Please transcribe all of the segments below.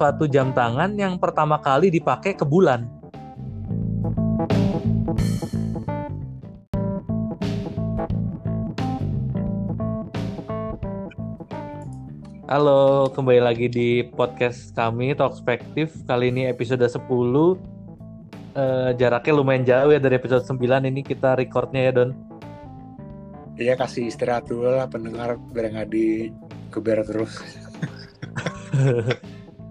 suatu jam tangan yang pertama kali dipakai ke bulan. Halo, kembali lagi di podcast kami Talkspektif. Kali ini episode 10. Eh, jaraknya lumayan jauh ya dari episode 9 ini kita recordnya ya Don. Iya kasih istirahat dulu lah pendengar biar nggak di keber terus.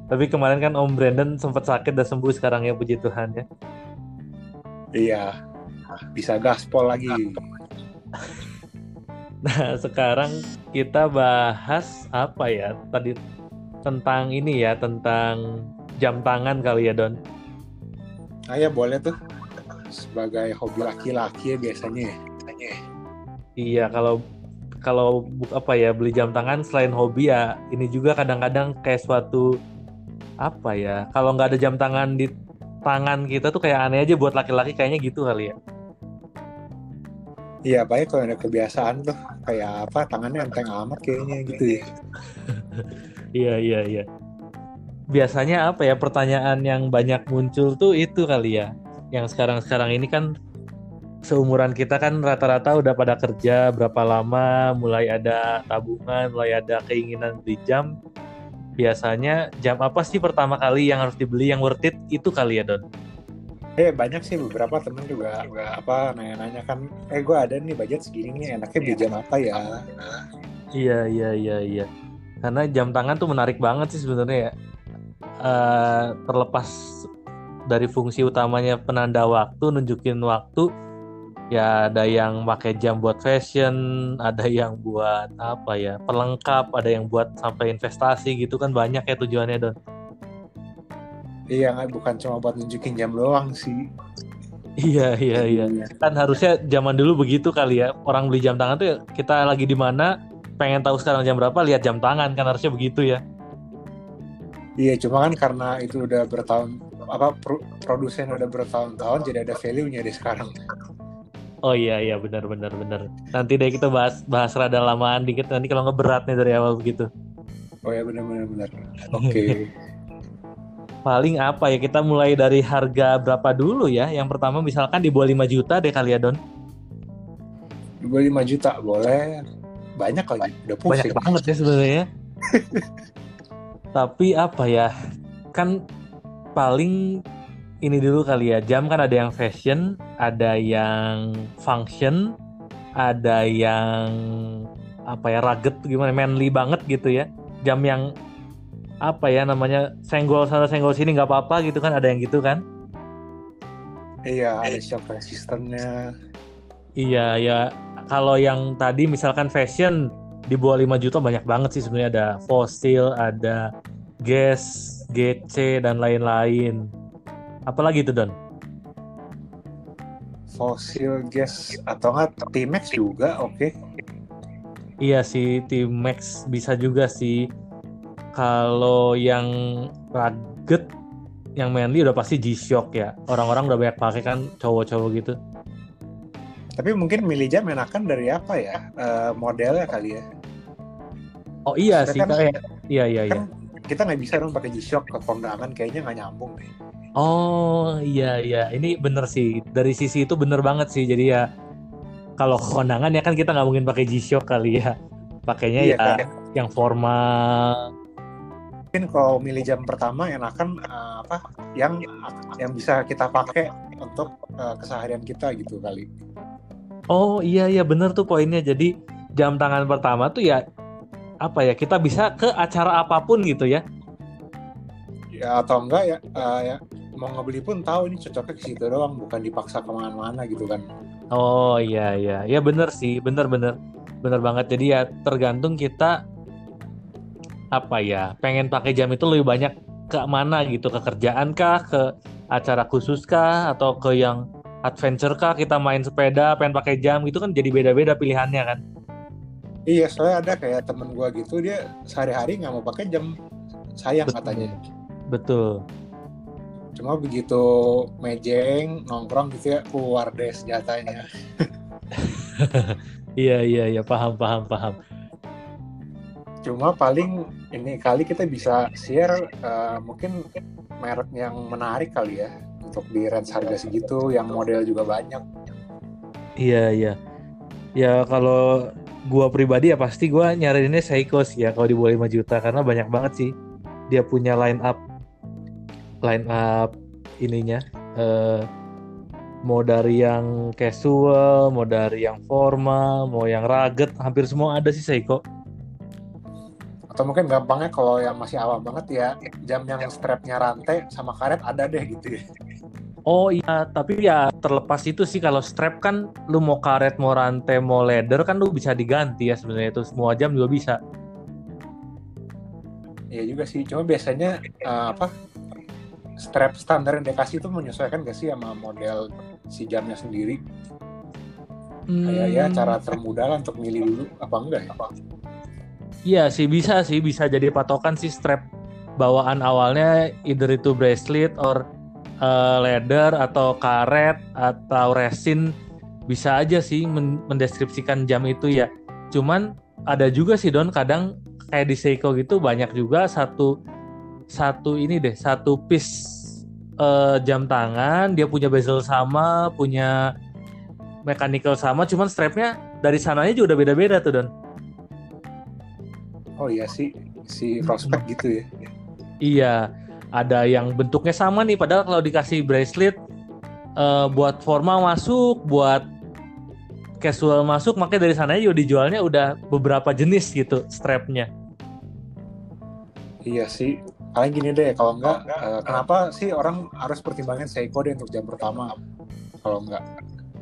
Tapi kemarin kan Om Brandon sempat sakit dan sembuh sekarang ya puji Tuhan ya. Iya, bisa gaspol lagi. Nah, sekarang kita bahas apa ya? Tadi tentang ini ya, tentang jam tangan kali ya, Don. Ah ya boleh tuh. Sebagai hobi laki-laki ya biasanya. ya. Iya, kalau kalau apa ya beli jam tangan selain hobi ya ini juga kadang-kadang kayak suatu apa ya? Kalau nggak ada jam tangan di tangan kita tuh kayak aneh aja buat laki-laki kayaknya gitu kali ya. Iya, baik kalau ada kebiasaan tuh kayak apa tangannya enteng amat kayaknya gitu ya. iya iya iya. Biasanya apa ya pertanyaan yang banyak muncul tuh itu kali ya. Yang sekarang-sekarang ini kan seumuran kita kan rata-rata udah pada kerja berapa lama mulai ada tabungan mulai ada keinginan beli jam biasanya jam apa sih pertama kali yang harus dibeli yang worth it itu kali ya Don Eh banyak sih beberapa temen juga, juga apa nanya-nanya kan, eh gue ada nih budget segini nih enaknya beli jam apa ya? Iya iya iya iya. Karena jam tangan tuh menarik banget sih sebenarnya ya. Eh, terlepas dari fungsi utamanya penanda waktu, nunjukin waktu, ya ada yang pakai jam buat fashion, ada yang buat apa ya pelengkap, ada yang buat sampai investasi gitu kan banyak ya tujuannya Don. Iya bukan cuma buat nunjukin jam doang sih. Iya iya iya. Kan harusnya zaman dulu begitu kali ya. Orang beli jam tangan tuh ya, kita lagi di mana, pengen tahu sekarang jam berapa, lihat jam tangan kan harusnya begitu ya. Iya cuma kan karena itu udah bertahun apa pro- produsen udah bertahun-tahun jadi ada value-nya di sekarang. Oh iya iya benar benar benar. Nanti deh kita bahas bahas rada lamaan dikit nanti kalau nggak berat nih dari awal begitu. Oh ya benar-benar benar. Oke. Paling apa ya kita mulai dari harga berapa dulu ya? Yang pertama misalkan di bawah 5 juta deh kali ya Don. Gue 5 juta boleh. Banyak lagi. Udah Banyak pusing. banget ya sebenarnya. Tapi apa ya? Kan paling ini dulu kali ya. Jam kan ada yang fashion, ada yang function, ada yang apa ya rugged gimana manly banget gitu ya. Jam yang apa ya namanya senggol sana senggol sini nggak apa-apa gitu kan ada yang gitu kan. Iya ada shock resistannya. Iya ya kalau yang tadi misalkan fashion di bawah 5 juta banyak banget sih sebenarnya ada Fossil, ada Guess, GC dan lain-lain. Apalagi itu Don? Fossil gas atau enggak T-Max juga oke. Iya sih T-Max bisa juga sih. Kalau yang rugged yang manly udah pasti G-Shock ya. Orang-orang udah banyak pakai kan cowok-cowok gitu. Tapi mungkin milih jam enakan dari apa ya? Eh, modelnya kali ya. Oh iya sih Kan- kayak iya iya iya. Kan kita nggak bisa dong pakai G-Shock ke kondangan kayaknya nggak nyambung deh. Oh iya iya. Ini bener sih. Dari sisi itu bener banget sih. Jadi ya kalau kondangan ya kan kita nggak mungkin pakai G-Shock kali ya. Pakainya Iya, ya kan? yang formal. Mungkin kalau milih jam pertama enakan eh, apa? Yang yang bisa kita pakai untuk eh, keseharian kita gitu kali. oh iya iya. Bener tuh poinnya. Jadi jam tangan pertama tuh ya apa ya kita bisa ke acara apa pun gitu ya. Ya atau enggak ya, eh, ya mau ngebeli pun tahu ini cocoknya ke situ doang, bukan dipaksa ke mana-mana gitu kan. oh iya iya ya bener sih bener bener bener banget jadi ya tergantung kita apa ya pengen pakai jam itu lebih banyak ke mana gitu ke kerjaan kah ke acara khusus kah atau ke yang adventure kah kita main sepeda pengen pakai jam gitu kan jadi beda-beda pilihannya kan Iya, soalnya ada kayak temen gua gitu dia sehari-hari nggak mau pakai jam sayang Betul. katanya. betul Cuma begitu mejeng nongkrong gitu ya keluar deh senjatanya. iya iya iya paham paham paham Cuma paling ini kali kita bisa share uh, mungkin merek yang menarik kali ya untuk di range harga segitu yang model juga banyak. Iya iya. Ya kalau gua pribadi ya pasti gua nyariinnya Seiko sih ya kalau di bawah 5 juta karena banyak banget sih dia punya line up line up ininya uh, mau dari yang casual, mau dari yang formal, mau yang rugged, hampir semua ada sih Seiko atau mungkin gampangnya kalau yang masih awam banget ya jam yang strapnya rantai sama karet ada deh gitu ya Oh iya, tapi ya terlepas itu sih kalau strap kan lu mau karet, mau rantai, mau leather kan lu bisa diganti ya sebenarnya itu semua jam juga bisa. Iya juga sih, cuma biasanya uh, apa strap standar yang dikasih itu menyesuaikan gak sih sama model si jamnya sendiri? Hmm. Kayak ya cara termudah lah untuk milih dulu apa enggak ya? Iya sih bisa sih bisa jadi patokan sih strap bawaan awalnya either itu bracelet or uh, leather atau karet atau resin bisa aja sih mendeskripsikan jam itu ya. Cuman ada juga sih Don kadang kayak di Seiko gitu banyak juga satu satu ini deh satu piece uh, jam tangan dia punya bezel sama punya mechanical sama cuman strapnya dari sananya juga udah beda-beda tuh Don. Oh iya sih si prospek gitu ya. Iya ada yang bentuknya sama nih padahal kalau dikasih bracelet uh, buat formal masuk buat casual masuk makanya dari sana juga dijualnya udah beberapa jenis gitu strapnya. Iya sih paling gini deh kalau enggak uh, kenapa sih orang harus pertimbangin Seiko deh untuk jam pertama? Kalau enggak?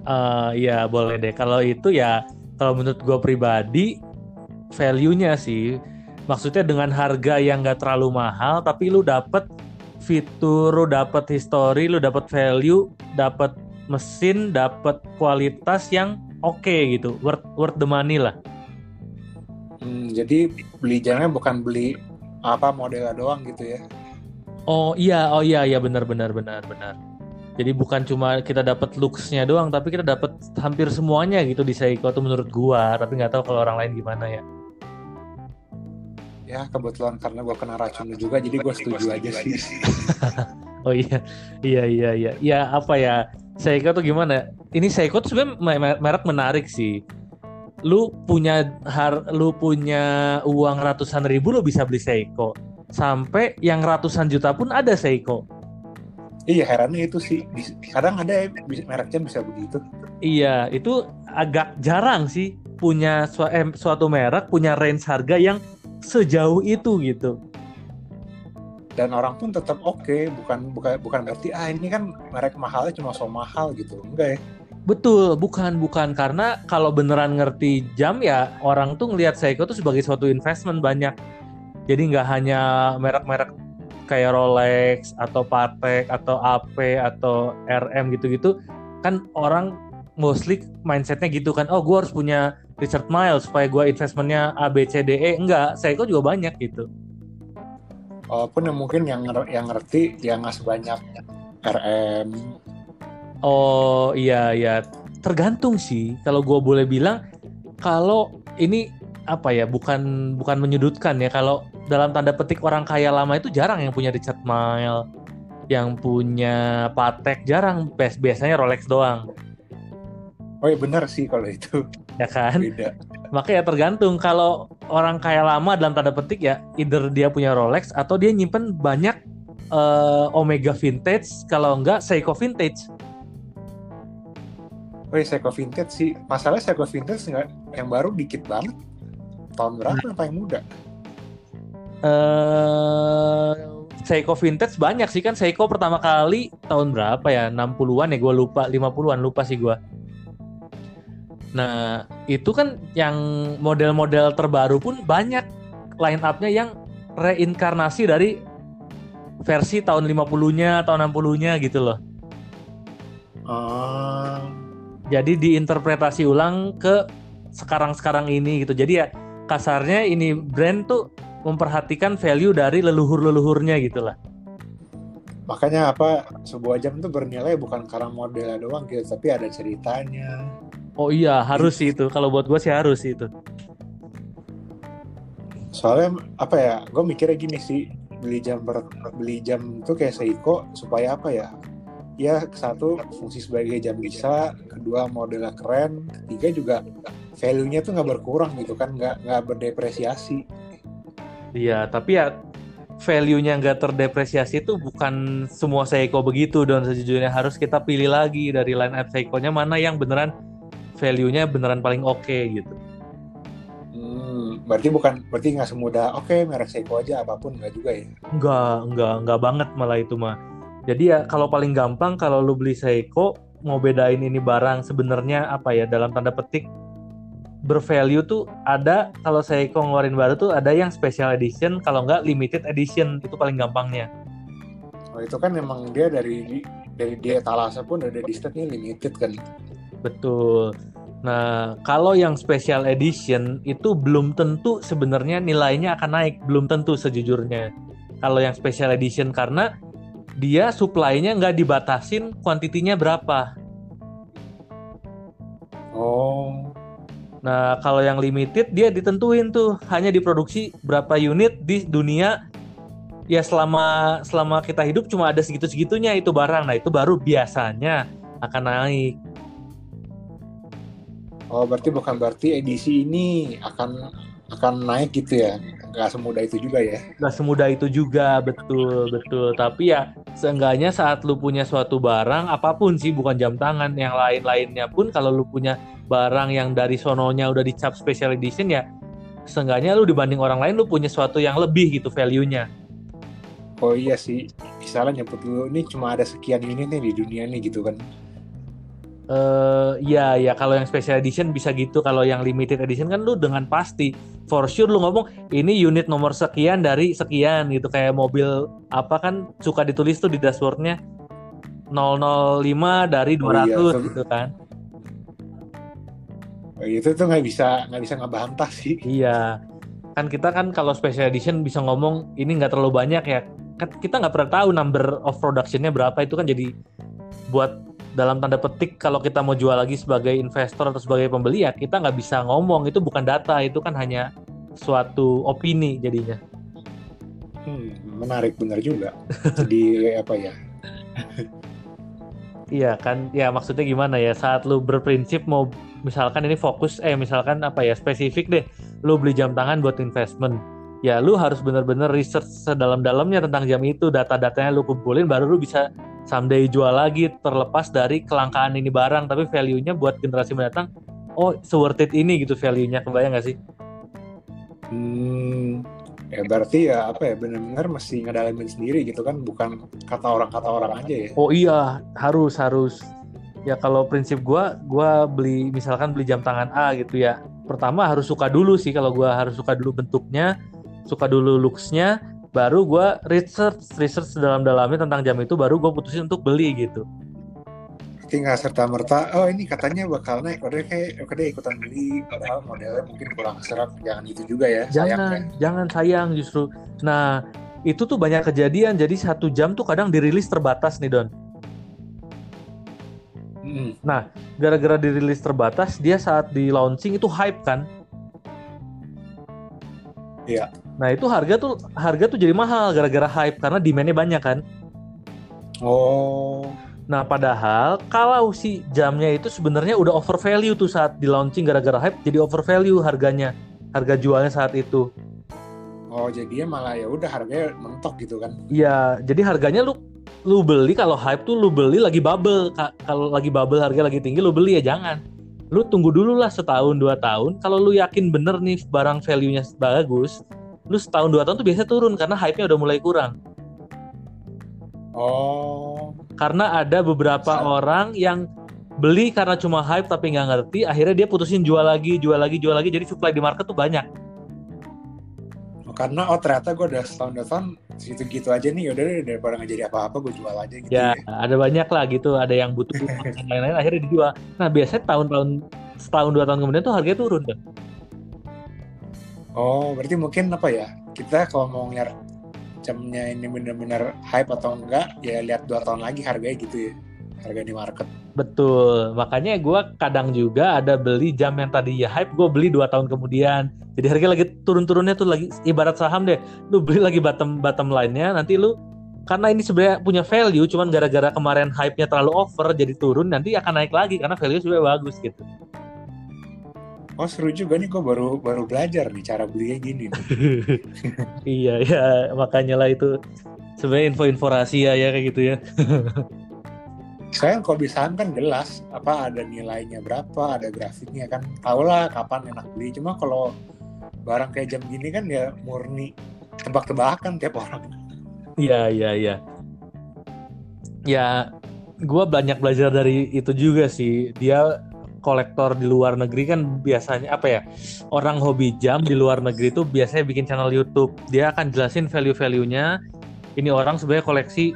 Uh, ya boleh deh. Kalau itu ya kalau menurut gue pribadi value-nya sih. Maksudnya dengan harga yang gak terlalu mahal, tapi lu dapet fitur, lu dapet history, lu dapet value, dapet mesin, dapet kualitas yang oke okay gitu, worth worth the money lah. Hmm, jadi beli jamnya bukan beli apa modelnya doang gitu ya? Oh iya, oh iya, iya benar benar benar benar. Jadi bukan cuma kita dapat looksnya doang, tapi kita dapat hampir semuanya gitu di Seiko tuh menurut gua. Tapi nggak tahu kalau orang lain gimana ya. Ya kebetulan karena gue kena racun juga jadi gue setuju aja sih. oh iya. Iya iya iya. Ya apa ya? Seiko tuh gimana? Ini Seiko tuh sebenarnya merek menarik sih lu punya har lu punya uang ratusan ribu lu bisa beli Seiko. Sampai yang ratusan juta pun ada Seiko. Iya herannya itu sih. Kadang ada ya mereknya bisa begitu. Iya itu agak jarang sih punya su eh, suatu merek punya range harga yang sejauh itu gitu. Dan orang pun tetap oke okay. bukan bukan bukan berarti ah ini kan merek mahalnya cuma so mahal gitu. Enggak ya Betul, bukan bukan. Karena kalau beneran ngerti jam ya orang tuh ngelihat Seiko tuh sebagai suatu investment banyak. Jadi nggak hanya merek-merek kayak Rolex atau Patek atau AP atau RM gitu-gitu. Kan orang mostly mindsetnya gitu kan oh gue harus punya Richard Miles supaya gue investmentnya A B C D E. Enggak Seiko juga banyak gitu. Walaupun yang mungkin yang yang ngerti yang nggak sebanyak RM oh iya iya tergantung sih kalau gue boleh bilang kalau ini apa ya bukan bukan menyudutkan ya kalau dalam tanda petik orang kaya lama itu jarang yang punya Richard Mille yang punya Patek jarang biasanya Rolex doang Oh iya benar sih kalau itu. Ya kan? Beda. Makanya tergantung kalau orang kaya lama dalam tanda petik ya, either dia punya Rolex atau dia nyimpen banyak uh, Omega vintage, kalau enggak Seiko vintage. Oh iya Seiko vintage sih. Masalah Seiko vintage enggak yang baru dikit banget. Tahun berapa yang paling muda? uh, Seiko vintage banyak sih kan Seiko pertama kali tahun berapa ya 60-an ya gue lupa 50-an lupa sih gue Nah, itu kan yang model-model terbaru pun banyak line up-nya yang reinkarnasi dari versi tahun 50-nya atau 60-nya gitu loh. Uh... Jadi diinterpretasi ulang ke sekarang-sekarang ini gitu. Jadi ya kasarnya ini brand tuh memperhatikan value dari leluhur-leluhurnya gitu lah. Makanya apa sebuah jam itu bernilai bukan karena modelnya doang gitu, tapi ada ceritanya, Oh iya harus sih itu. Kalau buat gue sih harus sih itu. soalnya apa ya gue mikirnya gini sih beli jam ber, beli jam tuh kayak Seiko supaya apa ya ya satu fungsi sebagai jam bisa kedua modelnya keren ketiga juga value-nya tuh nggak berkurang gitu kan nggak nggak berdepresiasi. Iya tapi ya value-nya nggak terdepresiasi itu bukan semua Seiko begitu dan sejujurnya harus kita pilih lagi dari line up Seiko-nya mana yang beneran value-nya beneran paling oke okay, gitu. Hmm, berarti bukan berarti nggak semudah oke okay, merek Seiko aja apa pun nggak juga ya? Nggak nggak nggak banget malah itu mah jadi ya kalau paling gampang kalau lu beli Seiko mau bedain ini barang sebenarnya apa ya dalam tanda petik bervalue tuh ada kalau Seiko ngeluarin baru tuh ada yang special edition kalau nggak limited edition itu paling gampangnya. Oh itu kan memang dia dari dari dia talasa pun ada di statnya limited kan. Betul. Nah, kalau yang special edition itu belum tentu sebenarnya nilainya akan naik, belum tentu sejujurnya. Kalau yang special edition karena dia supply-nya nggak dibatasin kuantitinya berapa. Oh. Nah, kalau yang limited dia ditentuin tuh hanya diproduksi berapa unit di dunia. Ya selama selama kita hidup cuma ada segitu-segitunya itu barang. Nah, itu baru biasanya akan naik. Oh, berarti bukan berarti edisi ini akan akan naik gitu ya? Nggak semudah itu juga ya. Nggak semudah itu juga betul betul. Tapi ya seenggaknya saat lu punya suatu barang apa pun sih bukan jam tangan yang lain-lainnya pun kalau lu punya barang yang dari sononya udah dicap special edition ya seenggaknya lu dibanding orang lain lu punya suatu yang lebih gitu value-nya. Oh iya sih misalnya nyebut lu ini cuma ada sekian unit nih di dunia nih gitu kan Uh, ya ya kalau yang special edition bisa gitu. Kalau yang limited edition kan lu dengan pasti. For sure lu ngomong ini unit nomor sekian dari sekian gitu. Kayak mobil apa kan suka ditulis tuh di dashboardnya. 005 dari 200 oh, iya. gitu kan. Oh, itu tuh nggak bisa nggak bisa ngebantah sih. Iya. Kan kita kan kalau special edition bisa ngomong ini nggak terlalu banyak ya. Kan kita nggak pernah tahu number of productionnya berapa. Itu kan jadi buat dalam tanda petik kalau kita mau jual lagi sebagai investor atau sebagai pembeli ya kita nggak bisa ngomong. Itu bukan data itu kan hanya suatu opini jadinya. Hmm, menarik benar juga. Jadi apa ya? iya kan? Ya maksudnya gimana ya? Saat lu berprinsip mau misalkan ini fokus eh misalkan apa ya? Spesifik deh. Lu beli jam tangan buat investment. Ya lu harus bener-bener research sedalam-dalamnya tentang jam itu. Data-datanya lu kumpulin baru lu bisa someday jual lagi terlepas dari kelangkaan ini barang tapi value-nya buat generasi mendatang oh worth it ini gitu value-nya kebayang gak sih? Hmm, ya berarti ya apa ya benar-benar mesti ngedalamin sendiri gitu kan bukan kata orang kata orang aja ya? Oh iya harus harus. Ya kalau prinsip gue gue beli misalkan beli jam tangan A gitu ya. Pertama harus suka dulu sih kalau gue harus suka dulu bentuknya suka dulu looksnya baru gue research research dalam-dalamnya tentang jam itu baru gue putusin untuk beli gitu. Tapi nggak serta merta oh ini katanya bakal naik. Udah kayak udah ikutan beli. Padahal modelnya mungkin kurang serap jangan itu juga ya. Jangan sayang, jangan sayang justru. Nah itu tuh banyak kejadian. Jadi satu jam tuh kadang dirilis terbatas nih don. Hmm. nah gara-gara dirilis terbatas dia saat di launching itu hype kan? Iya. Nah itu harga tuh harga tuh jadi mahal gara-gara hype karena demandnya banyak kan. Oh. Nah padahal kalau si jamnya itu sebenarnya udah over value tuh saat di launching gara-gara hype jadi over value harganya harga jualnya saat itu. Oh jadinya malah ya udah harganya mentok gitu kan? Iya jadi harganya lu lu beli kalau hype tuh lu beli lagi bubble kalau lagi bubble harga lagi tinggi lu beli ya jangan lu tunggu dulu lah setahun dua tahun kalau lu yakin bener nih barang value nya bagus lu setahun dua tahun tuh biasa turun karena hype-nya udah mulai kurang. Oh. Karena ada beberapa Sa orang yang beli karena cuma hype tapi nggak ngerti, akhirnya dia putusin jual lagi, jual lagi, jual lagi, jadi supply di market tuh banyak. Oh, karena oh ternyata gue udah setahun dua tahun situ gitu aja nih, udah daripada nggak jadi apa-apa gue jual aja gitu. Ya, ya, ada banyak lah gitu, ada yang butuh lain-lain akhirnya dijual. Nah biasanya tahun-tahun setahun dua tahun kemudian tuh harganya turun tuh. Oh, berarti mungkin apa ya? Kita kalau mau ngeliat jamnya ini benar-benar hype atau enggak, ya lihat dua tahun lagi harganya gitu ya. harga di market. Betul, makanya gue kadang juga ada beli jam yang tadi ya hype, gue beli dua tahun kemudian. Jadi harga lagi turun-turunnya tuh lagi ibarat saham deh, lu beli lagi bottom bottom line-nya, nanti lu karena ini sebenarnya punya value, cuman gara-gara kemarin hype-nya terlalu over jadi turun, nanti akan naik lagi karena value sebenarnya bagus gitu. Oh seru juga nih, gue baru baru belajar nih cara belinya gini. iya ya, makanya lah itu sebenarnya info-info rahasia ya kayak gitu ya. Saya kalau bisa kan jelas apa ada nilainya berapa, ada grafiknya kan, tau lah kapan enak beli. Cuma kalau barang kayak jam gini kan ya murni tebak-tebakan tiap orang. Iya iya iya. Ya, gue banyak belajar dari itu juga sih. Dia kolektor di luar negeri kan biasanya apa ya orang hobi jam di luar negeri itu biasanya bikin channel YouTube. Dia akan jelasin value-value-nya. Ini orang sebenarnya koleksi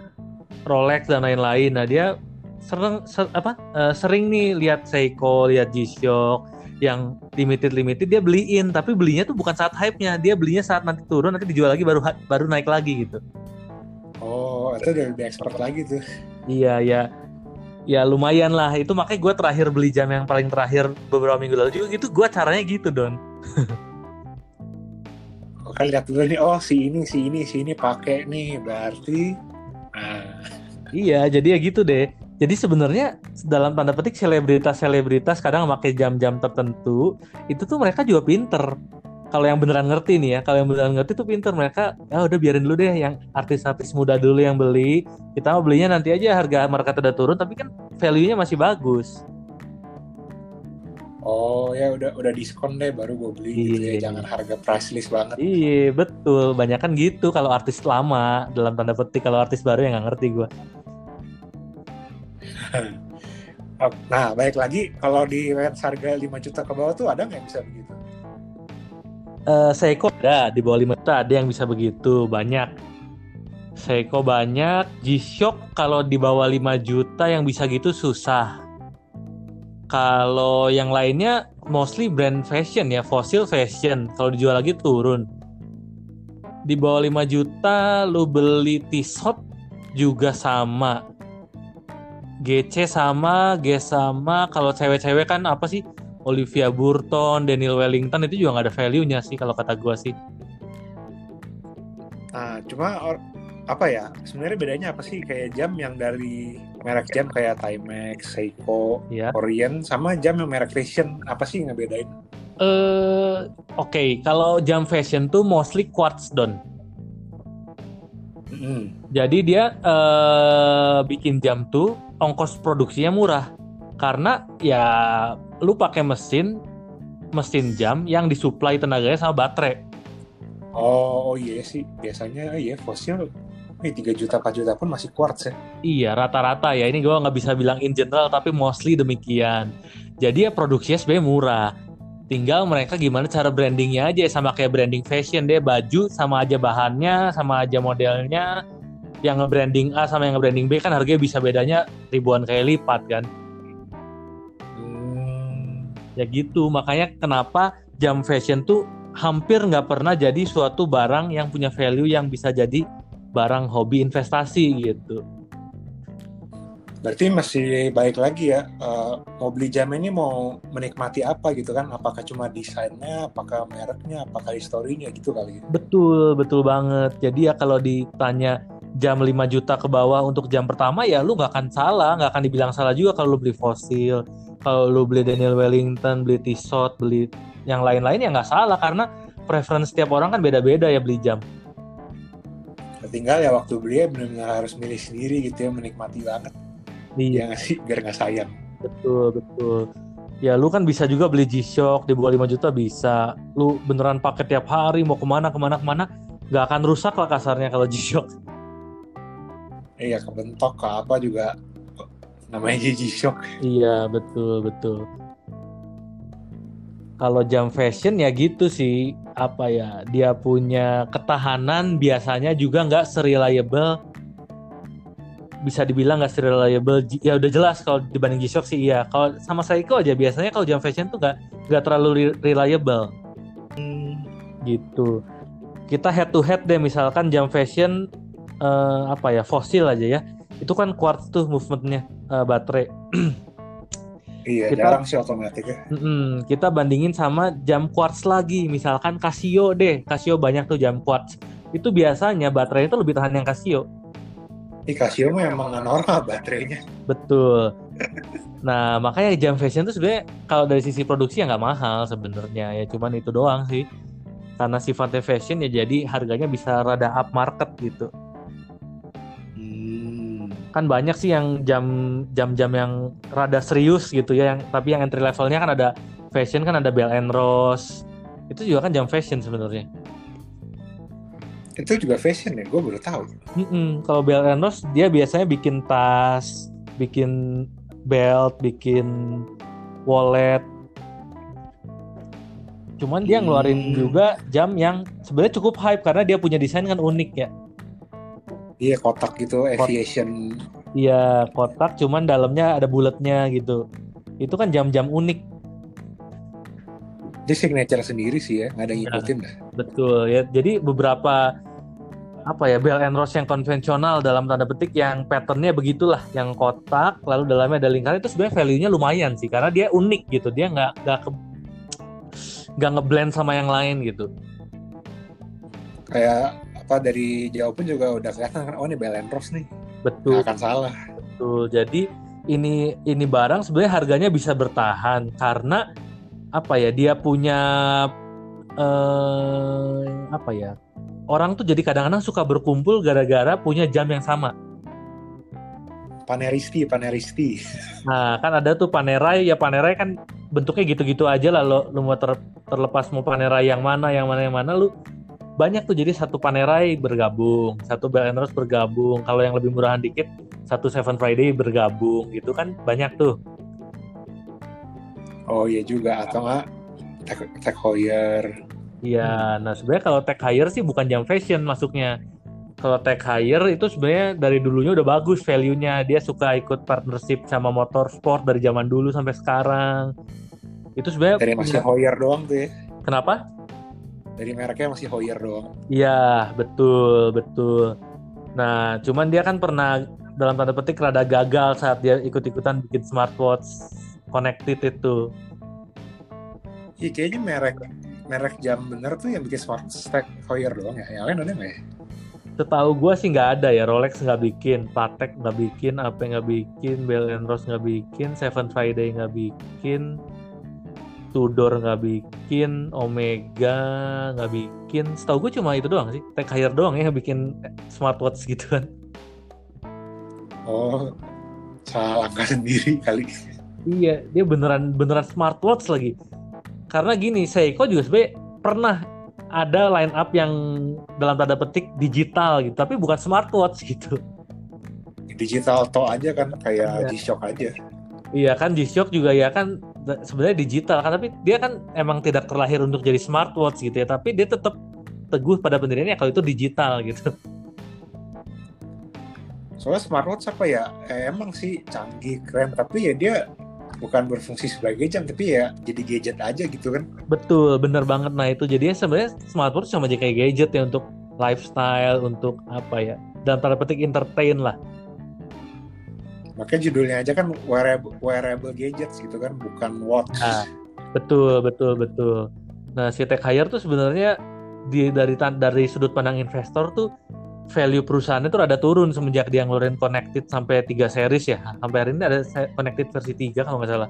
Rolex dan lain-lain. Nah dia sering ser, apa uh, sering nih lihat Seiko lihat G-Shock yang limited limited dia beliin. Tapi belinya tuh bukan saat hype-nya. Dia belinya saat nanti turun nanti dijual lagi baru baru naik lagi gitu. Oh itu udah lebih expert lagi tuh. Iya ya ya lumayan lah. Itu makanya gue terakhir beli jam yang paling terakhir beberapa minggu lalu juga gitu. Gue caranya gitu don. Oke lihat dulu nih. Oh si ini si ini si ini pakai nih. Berarti nah. iya jadi ya gitu deh. Jadi sebenarnya dalam tanda petik selebritas-selebritas kadang pakai jam-jam tertentu itu tuh mereka juga pinter kalau yang beneran ngerti nih ya kalau yang beneran ngerti tuh pinter mereka ya udah biarin dulu deh yang artis-artis muda dulu yang beli kita mau belinya nanti aja harga market udah turun tapi kan value-nya masih bagus Oh ya udah udah diskon deh baru gue beli iya. gitu ya iya. jangan harga price list banget. Iya betul banyak kan gitu kalau artis lama dalam tanda petik kalau artis baru yang nggak ngerti gue. nah baik lagi kalau di range harga 5 juta ke bawah tuh ada nggak yang bisa begitu? Uh, Seiko ada di bawah 5 juta ada yang bisa begitu banyak. Seiko banyak G-Shock kalau di bawah 5 juta yang bisa gitu susah. Kalau yang lainnya mostly brand fashion ya fossil fashion kalau dijual lagi turun. Di bawah 5 juta lu beli T-shirt juga sama. GC sama G sama kalau cewek-cewek kan apa sih Olivia Burton, Daniel Wellington itu juga nggak ada value-nya sih kalau kata gue sih. Nah, cuma or, apa ya? Sebenarnya bedanya apa sih kayak jam yang dari merek jam kayak Timex, Seiko, ya. Orient sama jam yang merek fashion apa sih yang ngebedain? Eh, uh, oke, okay. kalau jam fashion tuh mostly quartz don. Mm. Jadi dia uh, bikin jam tuh ongkos produksinya murah karena ya lu pakai mesin mesin jam yang disuplai tenaganya sama baterai. Oh, oh iya sih, biasanya iya fosil ini 3 juta 4 juta pun masih quartz ya. Iya, rata-rata ya. Ini gue nggak bisa bilang in general tapi mostly demikian. Jadi ya produksinya sebenarnya murah. Tinggal mereka gimana cara brandingnya aja sama kayak branding fashion deh baju sama aja bahannya sama aja modelnya. Yang nge-branding A sama yang nge-branding B kan harganya bisa bedanya ribuan kali lipat kan ya gitu makanya kenapa jam fashion tuh hampir nggak pernah jadi suatu barang yang punya value yang bisa jadi barang hobi investasi gitu. Berarti masih baik lagi ya uh, mau beli jam ini mau menikmati apa gitu kan? Apakah cuma desainnya apakah mereknya apakah historinya gitu kali ya? betul betul banget. Jadi ya kalau ditanya jam 5 juta ke bawah untuk jam pertama ya lu nggak akan salah nggak akan dibilang salah juga kalau lu beli fosil kalau lu beli Daniel Wellington beli Tissot beli yang lain-lain ya nggak salah karena preference setiap orang kan beda-beda ya beli jam. Tinggal ya waktu beli ya benar-benar harus milih sendiri gitu ya menikmati banget. Iya. Ya, sih? Biar nggak sayang. Betul betul. Ya lu kan bisa juga beli G-Shock di bawah 5 juta bisa. Lu beneran pakai tiap hari mau ke mana ke mana ke mana nggak akan rusak lah kasarnya kalau G-Shock. Iya kebentok ke apa juga namanya Gigi Shock. Iya betul betul. Kalau jam fashion ya gitu sih. Apa ya dia punya ketahanan biasanya juga nggak seriable bisa dibilang nggak seriable ya udah jelas kalau dibanding G-Shock sih iya. Kalau sama Seiko aja biasanya kalau jam fashion tuh nggak nggak terlalu reliable. Gitu. Kita head to head deh misalkan jam fashion uh, apa ya fosil aja ya itu kan quartz tuh movementnya uh, baterai. Iya, kita, jarang sih otomatis ya. Mm, kita bandingin sama jam quartz lagi, misalkan Casio deh, Casio banyak tuh jam quartz. Itu biasanya baterainya itu lebih tahan yang Casio. Ini Casio mah emang normal baterainya. Betul. Nah, makanya jam fashion itu sebenarnya kalau dari sisi produksi ya nggak mahal sebenarnya ya, cuman itu doang sih. Karena sifatnya fashion ya jadi harganya bisa rada up market gitu kan banyak sih yang jam jam-jam yang rada serius gitu ya yang tapi yang entry levelnya kan ada fashion kan ada Bell and Rose itu juga kan jam fashion sebenarnya. Itu juga fashion ya gue baru tahu. Mm -mm. kalau Bell and Rose dia biasanya bikin tas bikin belt bikin wallet. Cuman dia ngeluarin hmm. juga jam yang sebenarnya cukup hype karena dia punya desain kan unik ya Iya kotak gitu aviation. Iya kotak, cuman dalamnya ada bulatnya gitu. Itu kan jam-jam unik. Dia signature sendiri sih ya, nggak ada yang iya, ngikutin dah. Betul ya. Jadi beberapa apa ya Bell and Rose yang konvensional dalam tanda petik yang patternnya begitulah, yang kotak lalu dalamnya ada lingkaran itu sebenarnya value-nya lumayan sih karena dia unik gitu, dia nggak nggak nggak ngeblend sama yang lain gitu. Kayak apa dari jauh pun juga udah kelihatan kan oh ini Belendros nih. Betul. Nggak akan salah. Betul. Jadi ini ini barang sebenarnya harganya bisa bertahan karena apa ya dia punya eh, apa ya orang tuh jadi kadang-kadang suka berkumpul gara-gara punya jam yang sama. Paneristi, Paneristi. Nah, kan ada tuh Panerai, ya Panerai kan bentuknya gitu-gitu aja lah lo, lo mau ter, terlepas mau Panerai yang mana, yang mana, yang mana, lu banyak tuh jadi satu Panerai bergabung, satu Bell Rose bergabung. Kalau yang lebih murahan dikit, satu Seven Friday bergabung gitu kan banyak tuh. Oh iya juga atau enggak tech, tech hire. Iya, nah sebenarnya kalau tech hire sih bukan jam fashion masuknya. Kalau tech hire itu sebenarnya dari dulunya udah bagus value-nya. Dia suka ikut partnership sama motorsport dari zaman dulu sampai sekarang. Itu sebenarnya dari masih hire doang tuh ya. Kenapa? Dari mereknya masih Hoyer doang. Iya, betul, betul. Nah, cuman dia kan pernah dalam tanda petik rada gagal saat dia ikut-ikutan bikin smartwatch connected itu. Iya, kayaknya merek merek jam bener tuh yang bikin smart stack Hoyer doang ya. Yang lain ada nggak ya? Setahu gue sih nggak ada ya. Rolex nggak bikin, Patek nggak bikin, apa nggak bikin, Bell Rose nggak bikin, Seven Friday nggak bikin, Tudor nggak bikin, Omega nggak bikin. Setahu gue cuma itu doang sih. Tech Hire doang ya bikin smartwatch gitu kan. Oh, salah angka sendiri kali. Iya, dia beneran beneran smartwatch lagi. Karena gini, Seiko juga sebenarnya pernah ada line up yang dalam tanda petik digital gitu, tapi bukan smartwatch gitu. Digital to aja kan kayak iya. G-Shock aja. Iya kan G-Shock juga ya kan sebenarnya digital kan tapi dia kan emang tidak terlahir untuk jadi smartwatch gitu ya tapi dia tetap teguh pada pendiriannya kalau itu digital gitu. Soalnya smartwatch apa ya? Eh, emang sih canggih keren tapi ya dia bukan berfungsi sebagai jam tapi ya jadi gadget aja gitu kan. Betul bener banget. Nah itu jadi sebenarnya smartwatch cuma jadi kayak gadget ya untuk lifestyle untuk apa ya dan tanda petik entertain lah Makanya judulnya aja kan wearable, wearable gadgets gitu kan, bukan watch. Nah, betul, betul, betul. Nah, si tech hire tuh sebenarnya di dari dari sudut pandang investor tuh value perusahaannya tuh ada turun semenjak dia ngeluarin connected sampai 3 series ya. Sampai hari ini ada connected versi 3 kalau nggak salah.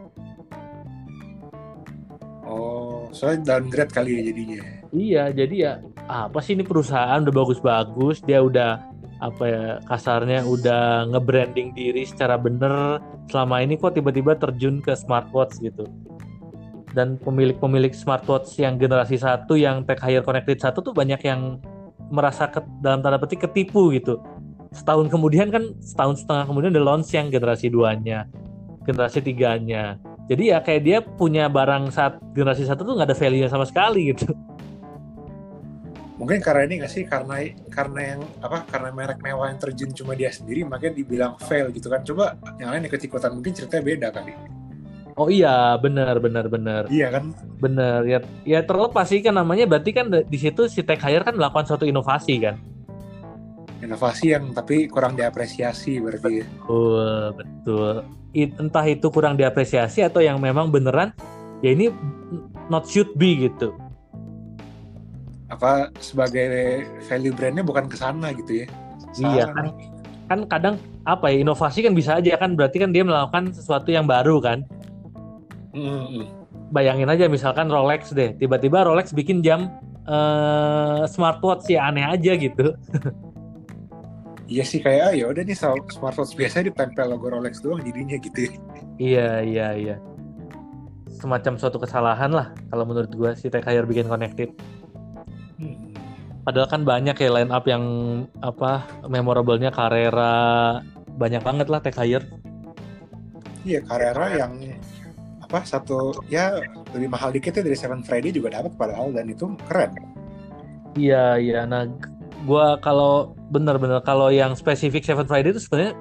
Oh, soalnya downgrade kali ya jadinya. Iya, jadi ya apa sih ini perusahaan udah bagus-bagus, dia udah apa ya kasarnya udah nge-branding diri secara bener. Selama ini kok tiba-tiba terjun ke smartwatch gitu. Dan pemilik-pemilik smartwatch yang generasi satu yang tech hire connected satu tuh banyak yang merasa ke, dalam tanda petik ketipu gitu. Setahun kemudian kan setahun setengah kemudian udah launch yang generasi duanya generasi tiganya. Jadi ya kayak dia punya barang saat generasi satu tuh nggak ada value sama sekali gitu mungkin karena ini nggak sih? Karena karena yang apa karena merek mewah yang terjun cuma dia sendiri makanya dibilang fail gitu kan. Coba yang lain ikut ikutan mungkin ceritanya beda kali. Oh iya benar benar benar. Iya kan? Benar ya ya terlepas sih kan namanya berarti kan di situ si tech hire kan melakukan suatu inovasi kan? Inovasi yang tapi kurang diapresiasi berarti ya. betul betul. Entah itu kurang diapresiasi atau yang memang beneran ya ini not should be gitu apa sebagai value brandnya bukan ke sana gitu ya iya kan kan kadang apa ya inovasi kan bisa aja kan berarti kan dia melakukan sesuatu yang baru kan mm-hmm. bayangin aja misalkan Rolex deh tiba-tiba Rolex bikin jam uh, smartwatch ya aneh aja gitu Iya sih kayak ah, ya udah nih smartwatch biasa ditempel logo Rolex doang jadinya gitu. Iya iya iya. Semacam suatu kesalahan lah kalau menurut gue si Tech Heuer bikin connected. Hmm. Padahal kan banyak ya line up yang apa memorablenya Carrera banyak banget lah Tech Heuer. Iya Carrera yang apa satu ya lebih mahal dikit ya dari Seven Friday juga dapat padahal dan itu keren. Iya iya nah gue kalau bener-bener kalau yang spesifik Seven Friday itu sebenarnya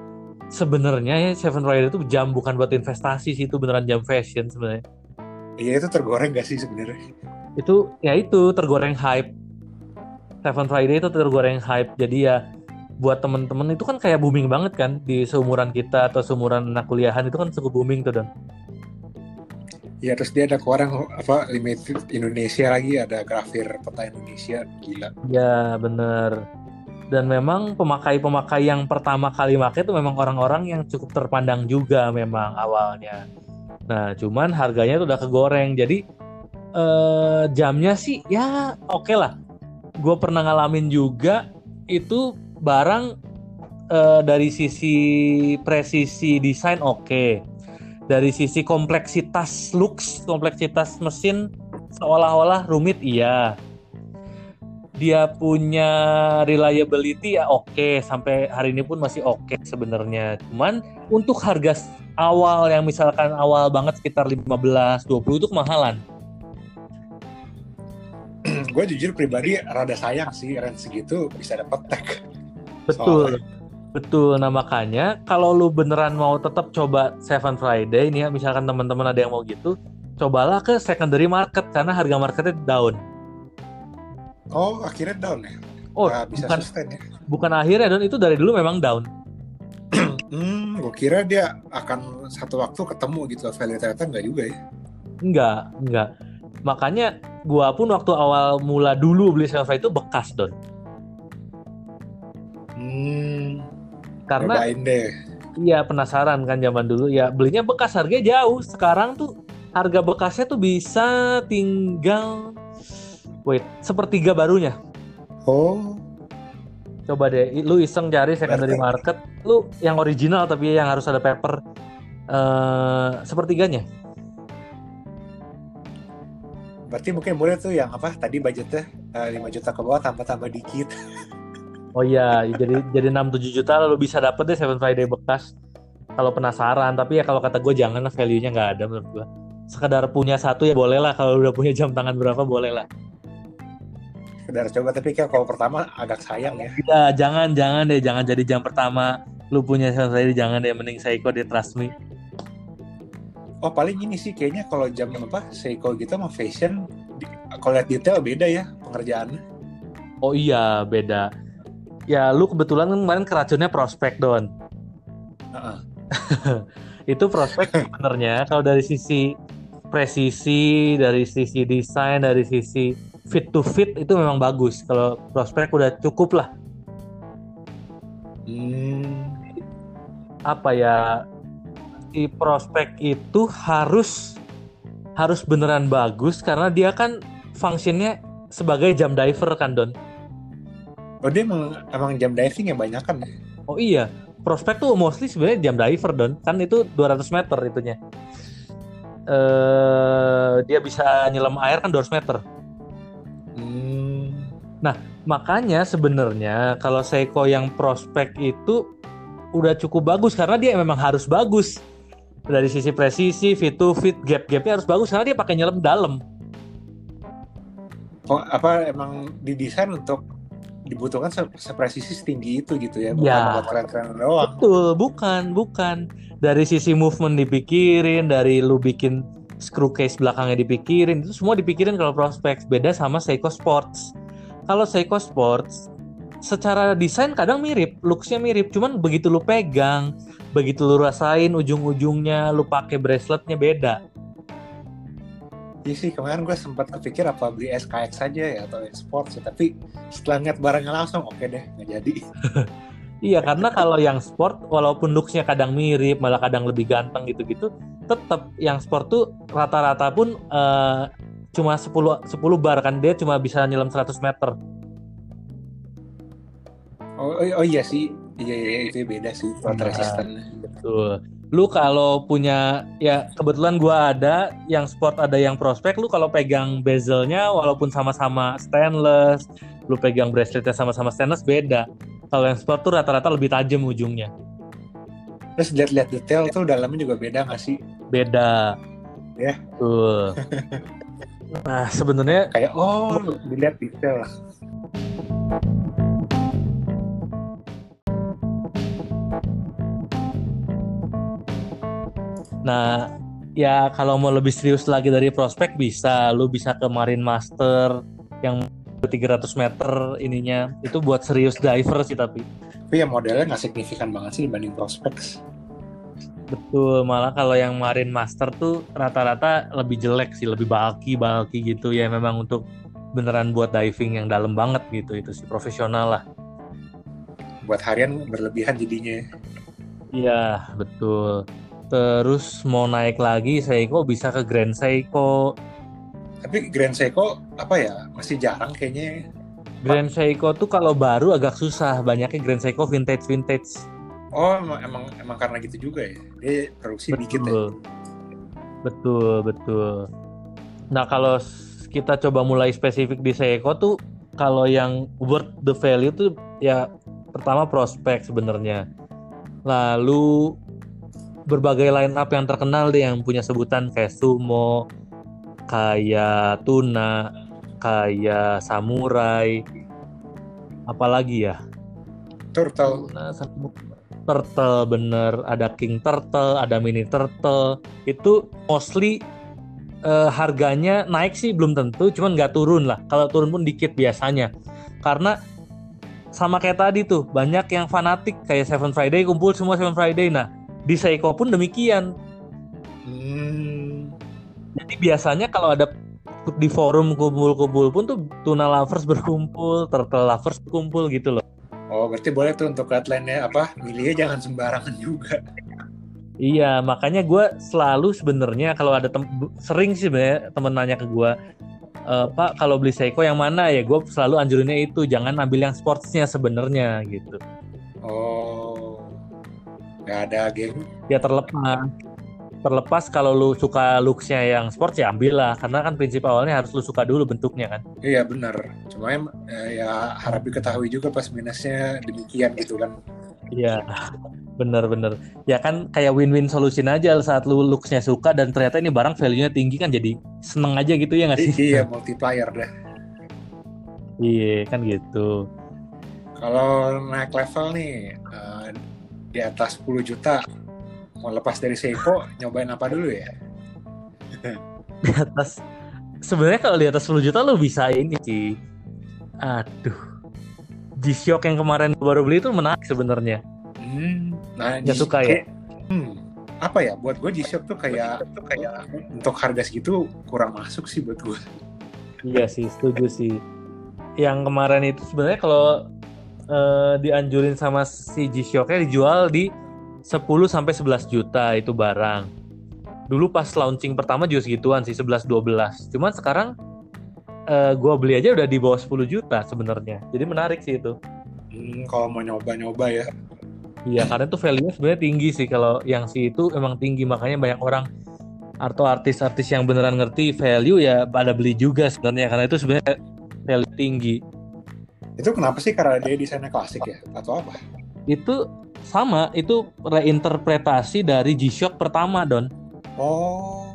sebenarnya ya Seven Friday itu jam bukan buat investasi sih itu beneran jam fashion sebenarnya. Iya itu tergoreng gak sih sebenarnya? Itu ya itu tergoreng hype. Seven Friday itu tergoreng hype jadi ya buat temen-temen itu kan kayak booming banget kan di seumuran kita atau seumuran anak kuliahan itu kan cukup booming tuh don. Ya terus dia ada orang apa limited Indonesia lagi ada grafir peta Indonesia gila. Ya bener. Dan memang pemakai-pemakai yang pertama kali pakai itu memang orang-orang yang cukup terpandang juga memang awalnya. Nah cuman harganya itu udah kegoreng jadi eh, jamnya sih ya oke okay lah. Gue pernah ngalamin juga itu barang eh, dari sisi presisi desain oke. Okay dari sisi kompleksitas looks, kompleksitas mesin seolah-olah rumit iya. Dia punya reliability ya oke, okay. sampai hari ini pun masih oke okay sebenarnya. Cuman untuk harga awal yang misalkan awal banget sekitar 15 20 itu kemahalan. gue jujur pribadi rada sayang sih range segitu bisa dapat tag. Betul. Soalnya Betul, nah makanya kalau lu beneran mau tetap coba Seven Friday ini ya, misalkan teman-teman ada yang mau gitu, cobalah ke secondary market karena harga marketnya down. Oh, akhirnya down ya? Oh, Gak bisa bukan, sustain ya? Bukan akhirnya, dan itu dari dulu memang down. hmm, gue kira dia akan satu waktu ketemu gitu, value ternyata enggak juga ya? Enggak, enggak. Makanya gua pun waktu awal mula dulu beli Friday itu bekas, Don. Hmm karena deh. Iya penasaran kan zaman dulu ya belinya bekas harganya jauh. Sekarang tuh harga bekasnya tuh bisa tinggal wait sepertiga barunya. Oh. Coba deh, lu iseng cari secondary market, lu yang original tapi yang harus ada paper uh, sepertiganya. Berarti mungkin boleh tuh yang apa tadi budgetnya uh, eh, 5 juta ke bawah tambah-tambah dikit. Oh iya, jadi jadi enam tujuh juta lalu bisa dapet deh Seven Friday bekas. Kalau penasaran, tapi ya kalau kata gue jangan lah value-nya nggak ada menurut gue. Sekedar punya satu ya boleh lah, kalau udah punya jam tangan berapa boleh lah. Sekedar coba, tapi kayak kalau pertama agak sayang ya. Iya, jangan, jangan deh, jangan jadi jam pertama. Lu punya Seven Friday, jangan deh, mending Seiko di Trust Me. Oh paling ini sih kayaknya kalau jam apa Seiko gitu sama fashion, kalau lihat detail beda ya pengerjaannya. Oh iya beda ya lu kebetulan kan kemarin keracunnya prospek don uh-uh. itu prospek sebenarnya kalau dari sisi presisi dari sisi desain dari sisi fit to fit itu memang bagus kalau prospek udah cukup lah hmm. apa ya si prospek itu harus harus beneran bagus karena dia kan fungsinya sebagai jam diver kan don Oh dia emang, emang jam diving yang banyak kan? Oh iya, prospek tuh mostly sebenarnya jam diver don, kan itu 200 meter itunya. Uh, dia bisa nyelam air kan 200 meter. Hmm. Nah makanya sebenarnya kalau Seiko yang prospek itu udah cukup bagus karena dia memang harus bagus dari sisi presisi, fit to fit, gap-gapnya harus bagus karena dia pakai nyelam dalam. Oh, apa emang didesain untuk dibutuhkan se sepresisi setinggi itu gitu ya? Bukan ya. buat keren-keren doang. Betul. Bukan bukan. Dari sisi movement dipikirin dari lu bikin screw case belakangnya dipikirin itu semua dipikirin kalau prospek. Beda sama Seiko Sports. Kalau Seiko Sports secara desain kadang mirip, looksnya mirip, cuman begitu lu pegang, begitu lu rasain ujung-ujungnya, lu pakai braceletnya beda. Iya sih kemarin gue sempat kepikir apa beli SKX saja ya atau sport sih tapi setelah ngeliat barangnya langsung oke okay deh nggak jadi. iya karena kalau yang sport walaupun looksnya kadang mirip malah kadang lebih ganteng gitu-gitu tetap yang sport tuh rata-rata pun uh, cuma 10 10 bar kan dia cuma bisa nyelam 100 meter. Oh, oh, oh iya sih. Iya, iya itu beda sih. Water nah, resistant. Betul. Lu kalau punya ya kebetulan gua ada yang sport ada yang prospek lu kalau pegang bezelnya walaupun sama-sama stainless lu pegang braceletnya sama-sama stainless beda. Kalau yang sport tuh rata-rata lebih tajam ujungnya. Terus lihat-lihat detail tuh dalamnya juga beda nggak sih? Beda. Ya. Tuh nah sebenarnya kayak oh dilihat detail Nah, ya kalau mau lebih serius lagi dari prospek bisa, lu bisa ke Marine Master yang 300 meter ininya itu buat serius diver sih tapi. Tapi ya modelnya nggak signifikan banget sih dibanding prospek. Betul, malah kalau yang Marine Master tuh rata-rata lebih jelek sih, lebih bulky bulky gitu ya memang untuk beneran buat diving yang dalam banget gitu itu sih profesional lah. Buat harian berlebihan jadinya. Iya, betul terus mau naik lagi Seiko bisa ke Grand Seiko. Tapi Grand Seiko apa ya? Masih jarang kayaknya Grand Seiko tuh kalau baru agak susah. Banyaknya Grand Seiko vintage vintage oh emang emang, emang karena gitu juga ya? Dia produksi betul. dikit ya? Betul. Betul nah kalau kita coba mulai spesifik di Seiko tuh kalau yang worth the value tuh ya pertama prospek sebenarnya. Lalu berbagai line up yang terkenal deh yang punya sebutan kayak sumo, kayak tuna, kayak samurai, apalagi ya? Turtle. Tuna, turtle bener, ada king turtle, ada mini turtle. Itu mostly uh, harganya naik sih belum tentu, cuman nggak turun lah. Kalau turun pun dikit biasanya, karena sama kayak tadi tuh banyak yang fanatik kayak Seven Friday kumpul semua Seven Friday. Nah di Seiko pun demikian. Hmm. Jadi biasanya kalau ada di forum kumpul-kumpul pun tuh tuna lovers berkumpul, turtle lovers berkumpul gitu loh. Oh, berarti boleh tuh untuk guideline-nya apa? Milihnya jangan sembarangan juga. Iya, makanya gue selalu sebenarnya kalau ada tem sering sih sebenarnya temen nanya ke gue, e, Pak kalau beli Seiko yang mana ya? Gue selalu anjurinnya itu, jangan ambil yang sportsnya sebenarnya gitu. Oh, nggak ada game. Ya terlepas. Terlepas kalau lu suka looksnya yang sport ya ambil lah. Karena kan prinsip awalnya harus lu suka dulu bentuknya kan. Iya benar. Cuma ya, ya harap diketahui juga pas minusnya demikian gitu kan. Iya bener-bener ya kan kayak win-win solution aja saat lu looksnya suka dan ternyata ini barang value-nya tinggi kan jadi seneng aja gitu ya nggak sih? Iya multiplier dah iya kan gitu. Kalau naik level nih uh, di atas 10 juta. Mau lepas dari Seiko nyobain apa dulu ya? Di atas sebenarnya kalau di atas 10 juta lo bisa ini sih aduh. G-Shock yang kemarin baru beli itu menarik sebenarnya. Hmm, nah Gak suka ya? hmm, apa ya? Buat gue G-Shock tuh kayak tuh kayak untuk harga segitu kurang masuk sih buat gue iya sih setuju sih. Yang kemarin itu sebenarnya kalau uh, dianjurin sama si G-Shocknya dijual di 10 sampai 11 juta itu barang. Dulu pas launching pertama juga segituan sih 11 12. Cuman sekarang uh, gua beli aja udah di bawah 10 juta sebenarnya. Jadi menarik sih itu. Hmm, kalau mau nyoba-nyoba ya. Iya, karena itu value-nya sebenarnya tinggi sih kalau yang si itu emang tinggi makanya banyak orang atau artis-artis yang beneran ngerti value ya pada beli juga sebenarnya karena itu sebenarnya value tinggi. Itu kenapa sih karena dia desainnya klasik ya atau apa? Itu sama, itu reinterpretasi dari G-Shock pertama, Don. Oh.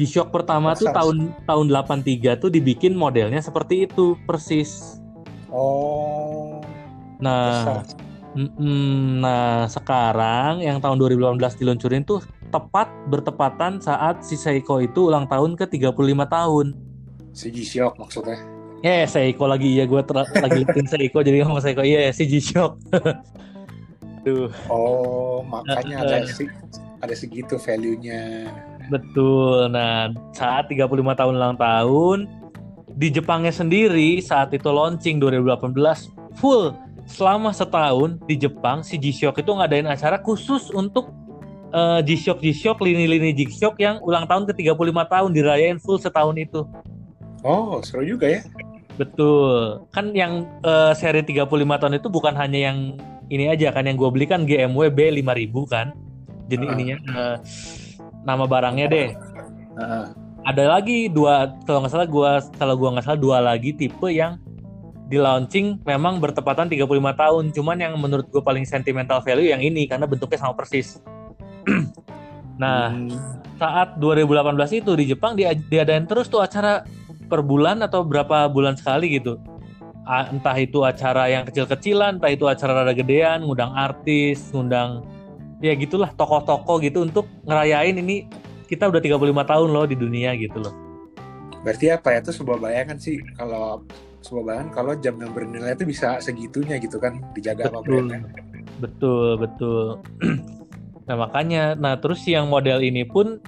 G-Shock pertama tuh tahun tahun 83 tuh dibikin modelnya seperti itu, persis. Oh. Nah, mm, nah sekarang yang tahun 2018 diluncurin tuh tepat bertepatan saat si Seiko itu ulang tahun ke 35 tahun. Si G-Shock maksudnya? Eh, Seiko lagi ya gue lagi liatin Seiko jadi ngomong Seiko. Iya, si G-Shock. Duh. Oh, makanya ada si ada segitu value-nya. Betul. Nah, saat 35 tahun ulang tahun di Jepangnya sendiri saat itu launching 2018 full selama setahun di Jepang si G-Shock itu ngadain acara khusus untuk uh, G-Shock G-Shock lini-lini G-Shock yang ulang tahun ke 35 tahun dirayain full setahun itu. Oh, seru juga ya. Betul. Kan yang uh, seri 35 tahun itu bukan hanya yang ini aja kan yang gue beli kan GMW B5000 kan. Jadi uh. ininya uh, nama barangnya deh. Uh. Ada lagi dua kalau nggak salah gua kalau gua nggak salah dua lagi tipe yang di launching memang bertepatan 35 tahun. Cuman yang menurut gue paling sentimental value yang ini karena bentuknya sama persis. nah, hmm. saat 2018 itu di Jepang dia diadain terus tuh acara per bulan atau berapa bulan sekali gitu entah itu acara yang kecil-kecilan, entah itu acara rada gedean, ngundang artis, ngundang ya gitulah tokoh-tokoh gitu untuk ngerayain ini kita udah 35 tahun loh di dunia gitu loh. Berarti apa ya itu sebuah bayangan sih kalau sebuah bayangan kalau jam yang bernilai itu bisa segitunya gitu kan dijaga betul, sama brandnya. Betul, betul. nah makanya, nah terus yang model ini pun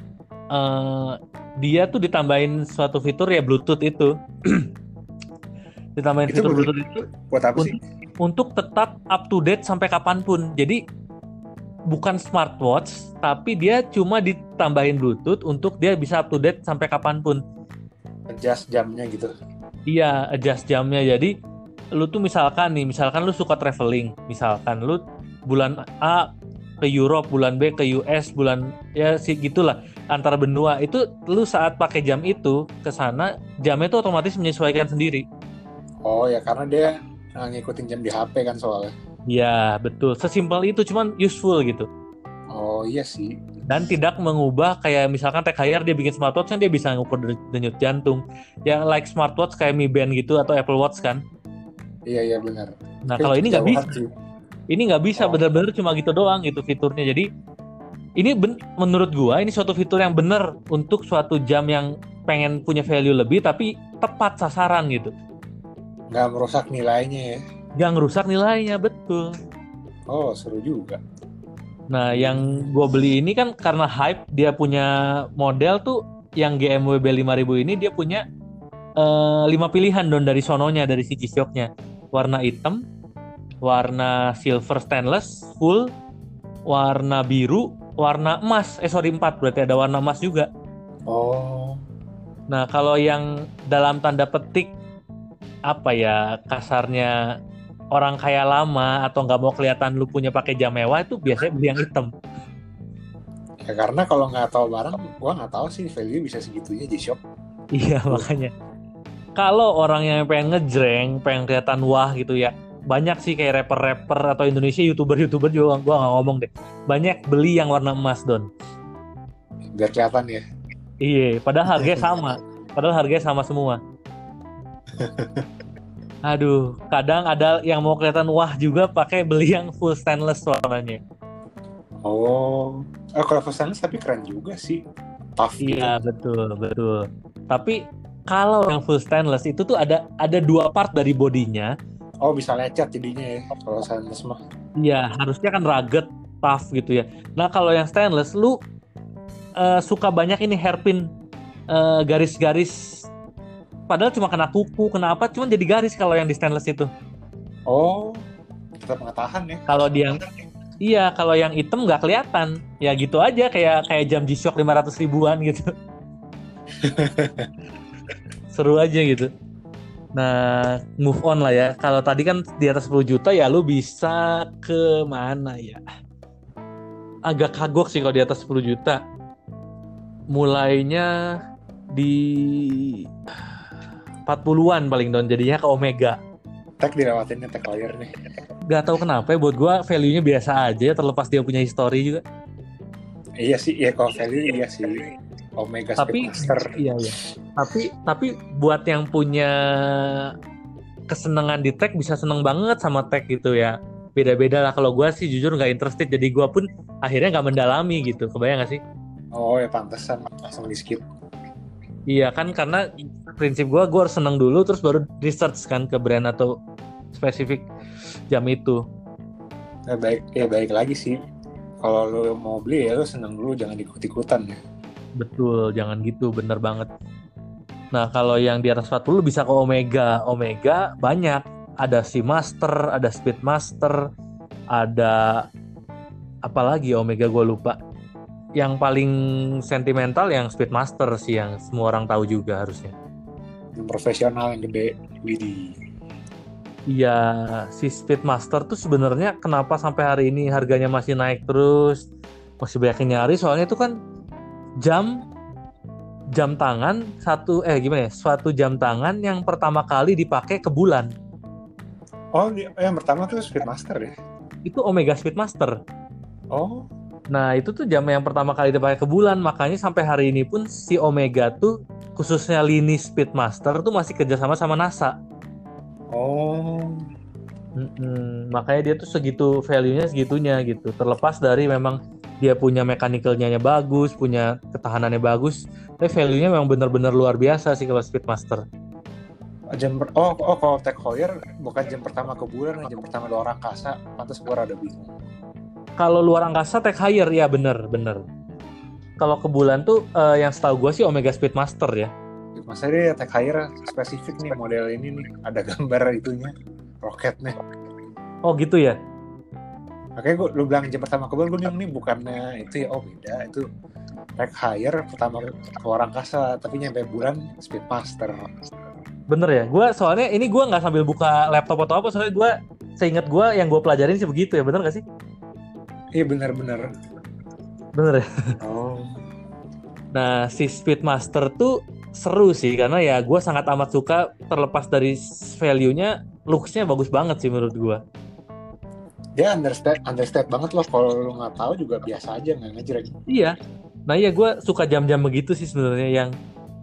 uh, dia tuh ditambahin suatu fitur ya Bluetooth itu. ditambahin itu fitur Bluetooth itu buat apa sih? Untuk tetap up to date sampai kapan pun. Jadi bukan smartwatch, tapi dia cuma ditambahin Bluetooth untuk dia bisa up to date sampai kapan pun. Adjust jamnya gitu. Iya, adjust jamnya. Jadi lu tuh misalkan nih, misalkan lu suka traveling, misalkan lu bulan A ke Europe, bulan B ke US, bulan ya sih gitulah antara benua itu lu saat pakai jam itu ke sana jamnya itu otomatis menyesuaikan sendiri. Oh ya karena dia uh, ngikutin jam di HP kan soalnya. Iya betul, sesimpel itu cuman useful gitu. Oh iya sih. Dan tidak mengubah kayak misalkan Tech Heuer dia bikin smartwatch kan dia bisa ngukur denyut jantung. Ya like smartwatch kayak Mi Band gitu atau Apple Watch kan. Iya iya benar. Nah kalau ini nggak bisa. Ini nggak bisa oh. benar-benar cuma gitu doang gitu fiturnya. Jadi ini ben menurut gua ini suatu fitur yang benar untuk suatu jam yang pengen punya value lebih tapi tepat sasaran gitu. Nggak merusak nilainya ya. Nggak merusak nilainya betul. Oh seru juga. Nah yang gue beli ini kan karena hype dia punya model tuh yang GMW B5000 ini dia punya uh, lima pilihan don dari sononya dari si G-Shocknya warna hitam warna silver stainless full warna biru warna emas eh sorry empat berarti ada warna emas juga oh nah kalau yang dalam tanda petik apa ya kasarnya orang kaya lama atau nggak mau kelihatan lu punya pakai jam mewah itu biasanya beli yang hitam. Ya karena kalau nggak tahu barang, gua nggak tahu sih value bisa segitunya di shop. Iya makanya. Kalau orang yang pengen ngejreng, pengen kelihatan wah gitu ya, banyak sih kayak rapper-rapper atau Indonesia youtuber-youtuber juga gua nggak ngomong deh. Banyak beli yang warna emas don. Biar kelihatan ya. Iya, padahal harganya sama. Padahal harganya sama semua. Aduh, kadang ada yang mau kelihatan wah juga pakai beli yang full stainless warnanya. Oh, oh kalau full stainless tapi keren juga sih. Tough. Iya betul betul. Tapi kalau yang full stainless itu tuh ada ada dua part dari bodinya. Oh bisa lecet jadinya ya kalau stainless mah. Iya harusnya kan rugged, tough gitu ya. Nah kalau yang stainless lu uh, suka banyak ini hairpin uh, garis-garis. Padahal cuma kena kuku kena apa cuma jadi garis kalau yang di stainless itu. Oh tetap pengetahuan ya. Kalau dia iya kalau yang hitam nggak kelihatan. Ya gitu aja kayak kayak jam G-Shock 500 ribuan gitu. Seru aja gitu nah move on lah ya kalau tadi kan di atas 10 juta ya lu bisa ke mana ya agak kagok sih kalau di atas 10 juta mulainya di 40-an paling don jadinya ke Omega. Tag dirawatinnya tag layar nih. Gak tau kenapa ya buat gue value-nya biasa aja terlepas dia punya history juga. Iya sih, iya kalau value iya sih. Omega tapi, Speedmaster. Iya iya. Tapi tapi buat yang punya kesenangan di tag bisa seneng banget sama tag gitu ya. Beda-beda lah kalau gue sih jujur nggak interested jadi gue pun akhirnya nggak mendalami gitu. Kebayang gak sih? Oh ya pantesan langsung di skip. Iya kan karena prinsip gue gue harus seneng dulu terus baru research kan ke brand atau spesifik jam itu ya baik ya baik lagi sih kalau lo mau beli ya lo seneng dulu jangan ikut ikutan ya betul jangan gitu bener banget. Nah kalau yang di atas 40 bisa ke Omega. Omega banyak. Ada si Master ada Speed Master ada apalagi Omega gue lupa. Yang paling sentimental yang Speedmaster sih yang semua orang tahu juga harusnya. Yang profesional yang gede, Widi. Iya, si Speedmaster tuh sebenarnya kenapa sampai hari ini harganya masih naik terus, masih banyak yang nyari soalnya itu kan jam jam tangan satu eh gimana ya suatu jam tangan yang pertama kali dipakai ke bulan. Oh, yang pertama tuh Speedmaster ya? Itu Omega Speedmaster. Oh, Nah itu tuh jam yang pertama kali dipakai ke bulan makanya sampai hari ini pun si Omega tuh khususnya lini Speedmaster tuh masih kerjasama sama NASA. Oh. Mm-mm. makanya dia tuh segitu value-nya segitunya gitu. Terlepas dari memang dia punya mechanical-nya bagus, punya ketahanannya bagus, tapi value-nya memang benar-benar luar biasa sih kalau Speedmaster. Jam per- oh oh kalau Tech Heuer bukan jam pertama ke bulan, jam pertama luar angkasa. Pantas gue rada bingung. Kalau luar angkasa tech higher ya bener bener. Kalau ke bulan tuh eh, yang setahu gue sih Omega Speedmaster ya. Masa dia Tech Heuer spesifik nih model ini nih ada gambar itunya roketnya. Oh gitu ya. Makanya gue lu bilang jam pertama ke bulan gue bilang nih bukannya itu ya oh beda itu Tech Heuer pertama ke luar angkasa tapi nyampe bulan Speedmaster. Bener ya. Gue soalnya ini gue nggak sambil buka laptop atau apa soalnya gue seingat gue yang gue pelajarin sih begitu ya bener gak sih? Iya benar-benar. Bener ya. Oh. Nah si Speedmaster tuh seru sih karena ya gue sangat amat suka terlepas dari value-nya looks-nya bagus banget sih menurut gue. Dia understand understand banget loh kalau lu nggak tahu juga biasa aja nggak ngejreng. Iya. Nah iya gue suka jam-jam begitu sih sebenarnya yang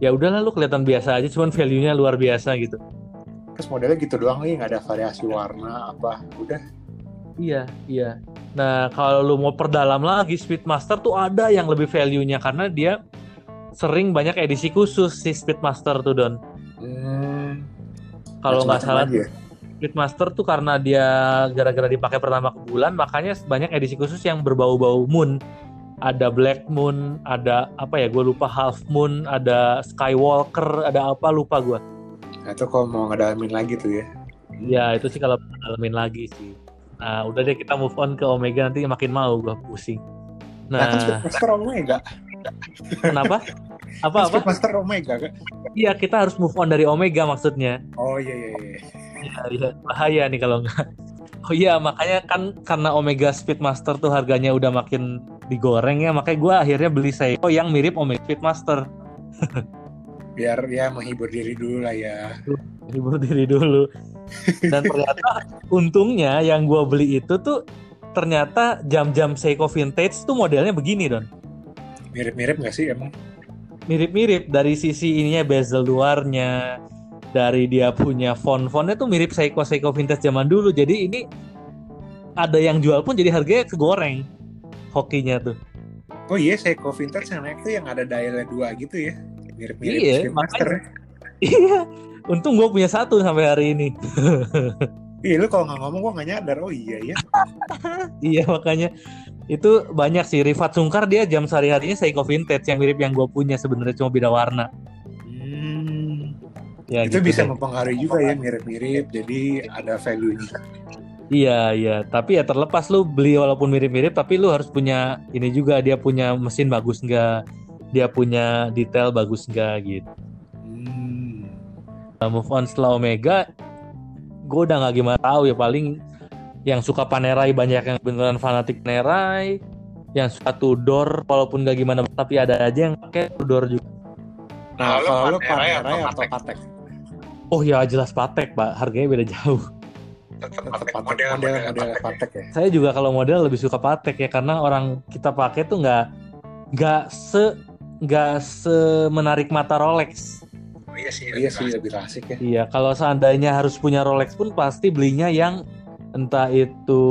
ya udahlah lu kelihatan biasa aja cuman value-nya luar biasa gitu. Terus modelnya gitu doang nih nggak ada variasi warna apa udah Iya, iya. Nah, kalau lu mau perdalam lagi Speedmaster tuh ada yang lebih value-nya karena dia sering banyak edisi khusus si Speedmaster tuh Don. hmm, Kalau nggak salah ya. Speedmaster tuh karena dia gara-gara dipakai pertama ke bulan makanya banyak edisi khusus yang berbau-bau moon. Ada Black Moon, ada apa ya? Gue lupa Half Moon, ada Skywalker, ada apa lupa gue. Nah, itu kalau mau ngedalamin lagi tuh ya. Ya itu sih kalau ngalamin lagi sih. Nah udah deh kita move on ke Omega nanti makin mau gue pusing. Nah, kan Nah Speedmaster Omega. kenapa? Apa Kan apa? Speedmaster Omega kan? Iya kita harus move on dari Omega maksudnya. Oh iya iya iya. Iya iya bahaya nih kalau nggak. Oh iya makanya kan karena Omega Speedmaster tuh harganya udah makin digoreng ya makanya gue akhirnya beli Seiko yang mirip Omega Speedmaster. Biar ya menghibur diri dulu lah ya. Hibur diri dulu. Dan ternyata untungnya yang gue beli itu tuh ternyata jam-jam Seiko vintage tuh modelnya begini don. Mirip-mirip nggak sih emang? Mirip-mirip dari sisi ininya bezel luarnya, dari dia punya font-fontnya tuh mirip Seiko Seiko vintage zaman dulu. Jadi ini ada yang jual pun jadi harganya kegoreng hokinya tuh. Oh iya, Seiko Vintage yang naik tuh yang ada dialnya dua gitu ya. Mirip-mirip Iya, ya. Iya, untung gue punya satu sampai hari ini. Iya, lu kalau nggak ngomong gua nggak nyadar. Oh iya ya. iya makanya itu banyak sih. Rifat Sungkar dia jam sehari-harinya Seiko vintage yang mirip yang gue punya sebenarnya cuma beda warna. Ya, itu gitu bisa deh. mempengaruhi juga ya mirip-mirip. Jadi ada value-nya. Iya iya, tapi ya terlepas lu beli walaupun mirip-mirip, tapi lu harus punya ini juga dia punya mesin bagus nggak, dia punya detail bagus nggak gitu. Hmm. Nah, move on setelah Omega, gue udah nggak gimana tahu ya paling yang suka Panerai banyak yang beneran fanatik Panerai, yang suka Tudor walaupun nggak gimana tapi ada aja yang pakai Tudor juga. Nah, Kalau kalau lu Panerai Panerai atau atau Patek? Oh ya jelas Patek pak, harganya beda jauh. tetap Patek, model model, model model Patek ya. Saya juga kalau model lebih suka Patek ya karena orang kita pakai tuh nggak nggak se nggak semenarik mata Rolex. iya sih Iya sih, lebih asik ya. Iya, kalau seandainya harus punya Rolex pun pasti belinya yang entah itu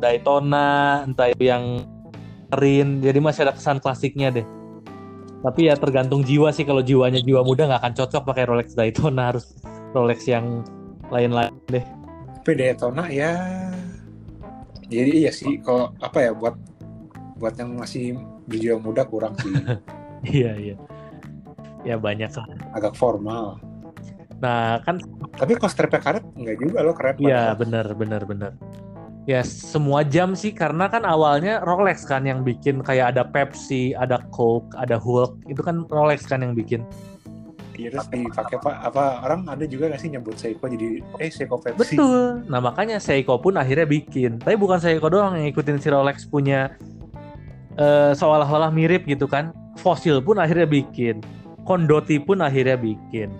Daytona, entah itu yang Rin, jadi masih ada kesan klasiknya deh. Tapi ya tergantung jiwa sih. Kalau jiwanya jiwa muda nggak akan cocok pakai Rolex Daytona. Harus Rolex yang lain-lain deh. Tapi Daytona ya jadi iya sih. Kalau apa ya buat buat yang masih jiwa muda kurang sih. Iya iya. Ya banyak lah. Agak formal. Nah kan tapi kalau strapnya karet enggak juga loh keren iya benar benar benar ya semua jam sih karena kan awalnya Rolex kan yang bikin kayak ada Pepsi, ada Coke, ada Hulk itu kan Rolex kan yang bikin. Iya terus dipakai pak apa orang ada juga gak sih nyebut Seiko jadi eh Seiko Pepsi. Betul. Nah makanya Seiko pun akhirnya bikin. Tapi bukan Seiko doang yang ikutin si Rolex punya uh, seolah-olah mirip gitu kan. Fossil pun akhirnya bikin. Kondoti pun akhirnya bikin.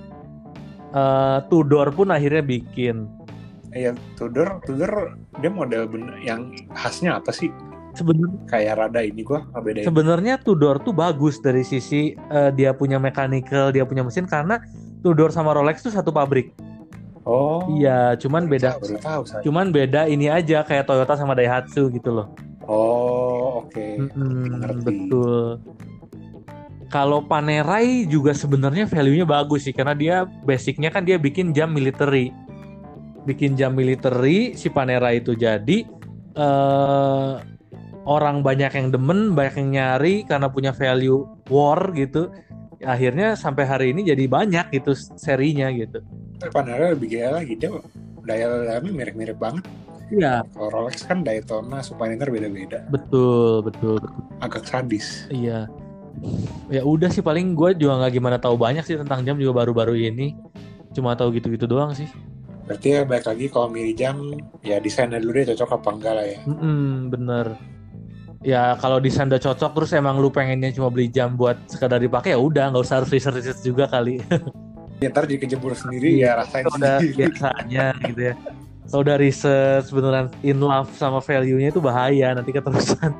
Uh, Tudor pun akhirnya bikin Iya, Tudor, Tudor dia model bener yang khasnya apa sih? Sebenarnya kayak rada ini gua beda. Sebenarnya Tudor tuh bagus dari sisi uh, dia punya mechanical, dia punya mesin karena Tudor sama Rolex tuh satu pabrik. Oh. Iya, cuman beda. Tahu saya. Cuman beda ini aja kayak Toyota sama Daihatsu gitu loh. Oh, oke. Okay. Mm -hmm, betul. Kalau Panerai juga sebenarnya value-nya bagus sih karena dia basicnya kan dia bikin jam military bikin jam military si Panera itu jadi uh, orang banyak yang demen banyak yang nyari karena punya value war gitu akhirnya sampai hari ini jadi banyak gitu serinya gitu Panera lebih gila lagi dia daya dalamnya mirip-mirip banget Iya. Kalau Rolex kan Daytona, Submariner beda-beda. Betul, betul, betul. Agak sadis. Iya. Ya udah sih paling gue juga nggak gimana tahu banyak sih tentang jam juga baru-baru ini. Cuma tahu gitu-gitu doang sih. Berarti ya baik lagi kalau milih jam ya desainnya dulu deh cocok apa enggak lah ya. Mm bener. Ya kalau desain udah cocok terus emang lu pengennya cuma beli jam buat sekadar dipakai ya udah nggak usah harus research, research juga kali. ya, ntar jadi kejebur sendiri ya, ya rasain udah biasanya gitu ya. Kalau udah research beneran in love sama value-nya itu bahaya nanti keterusan.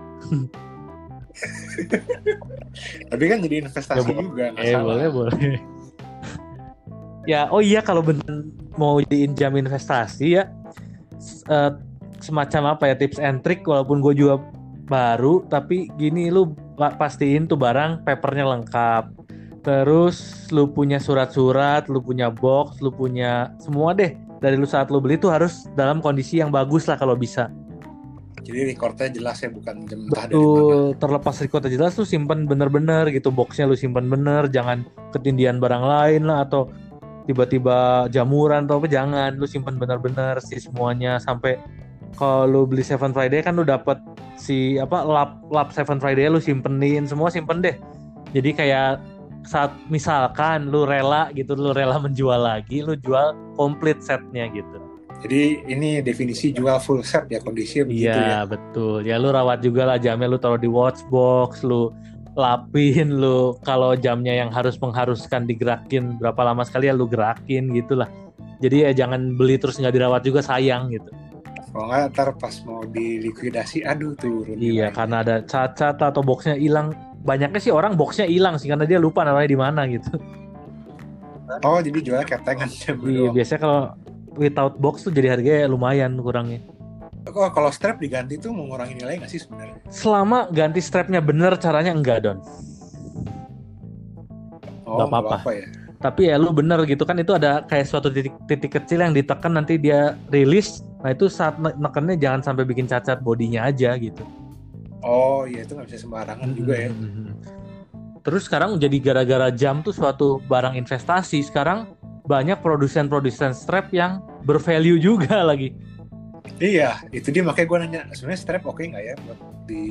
Tapi kan jadi investasi ya, juga. Eh, boleh boleh ya oh iya kalau bener mau jadiin jam investasi ya uh, semacam apa ya tips and trick walaupun gue juga baru tapi gini lu pastiin tuh barang papernya lengkap. Terus lu punya surat-surat lu punya box lu punya semua deh dari lu saat lu beli tuh harus dalam kondisi yang bagus lah kalau bisa. Jadi recordnya jelas ya bukan jam Betul, terlepas recordnya jelas tuh simpen bener-bener gitu boxnya lu simpen bener jangan ketindian barang lain lah atau tiba-tiba jamuran atau apa jangan. Lu simpen benar-benar sih semuanya. Sampai kalau lu beli Seven Friday kan lu dapat si apa lap lap Seven Friday lu simpenin. Semua simpen deh. Jadi kayak saat misalkan lu rela gitu lu rela menjual lagi lu jual komplit setnya gitu. Jadi ini definisi jual full set ya kondisi begitu iya, ya. betul. Ya lu rawat juga lah jamnya lu taruh di watch box, lu lapin lu kalau jamnya yang harus mengharuskan digerakin berapa lama sekali ya lu gerakin gitulah jadi ya jangan beli terus nggak dirawat juga sayang gitu. Kalau nggak ntar pas mau dilikuidasi aduh turun iya gimana. karena ada cacat atau boxnya hilang. Banyaknya sih orang boxnya hilang sih karena dia lupa namanya di mana gitu. Oh jadi jualnya ketengan iya biasanya kalau without box tuh jadi harganya lumayan kurangnya Oh, kalau strap diganti tuh mengurangi nilai nggak sih sebenarnya? Selama ganti strapnya bener, caranya enggak don. Oh, nggak apa-apa. ya. Tapi ya lu bener gitu kan itu ada kayak suatu titik, titik kecil yang ditekan nanti dia rilis. Nah itu saat nekennya jangan sampai bikin cacat bodinya aja gitu. Oh iya itu nggak bisa sembarangan hmm. juga ya. Terus sekarang jadi gara-gara jam tuh suatu barang investasi. Sekarang banyak produsen-produsen strap yang bervalue juga lagi Iya, itu dia makanya gue nanya sebenarnya strap oke okay nggak ya buat di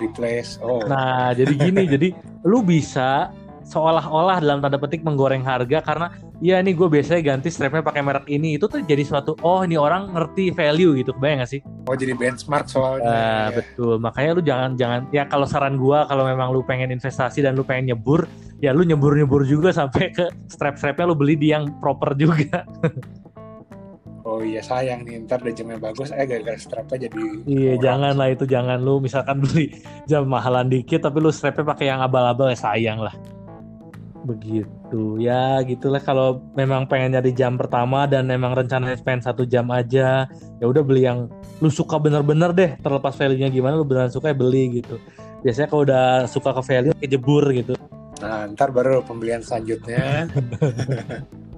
replace? Oh. Nah, jadi gini, jadi lu bisa seolah-olah dalam tanda petik menggoreng harga karena ya nih gue biasanya ganti strapnya pakai merek ini itu tuh jadi suatu oh ini orang ngerti value gitu kebayang gak sih? Oh jadi benchmark soalnya. Ya. betul makanya lu jangan jangan ya kalau saran gue kalau memang lu pengen investasi dan lu pengen nyebur ya lu nyebur nyebur juga sampai ke strap strapnya lu beli di yang proper juga. oh iya sayang nih ntar udah jamnya bagus eh gara-gara strapnya jadi iya jangan lah itu jangan lu misalkan beli jam mahalan dikit tapi lu strapnya pakai yang abal-abal ya sayang lah. Begitu ya gitulah kalau memang pengen nyari jam pertama dan memang rencananya spend satu jam aja ya udah beli yang lu suka bener-bener deh terlepas value nya gimana lu beneran suka ya beli gitu. Biasanya kalau udah suka ke value kejebur gitu. Nah, ntar baru pembelian selanjutnya.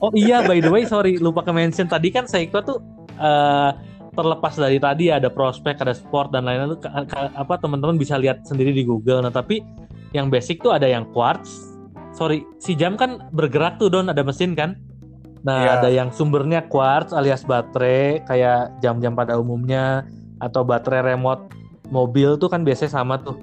oh iya, by the way, sorry lupa ke mention tadi kan Seiko tuh uh, terlepas dari tadi ada prospek, ada sport dan lain-lain tuh apa teman-teman bisa lihat sendiri di Google. Nah, tapi yang basic tuh ada yang quartz. Sorry, si jam kan bergerak tuh Don, ada mesin kan? Nah, yeah. ada yang sumbernya quartz alias baterai kayak jam-jam pada umumnya atau baterai remote mobil tuh kan biasanya sama tuh.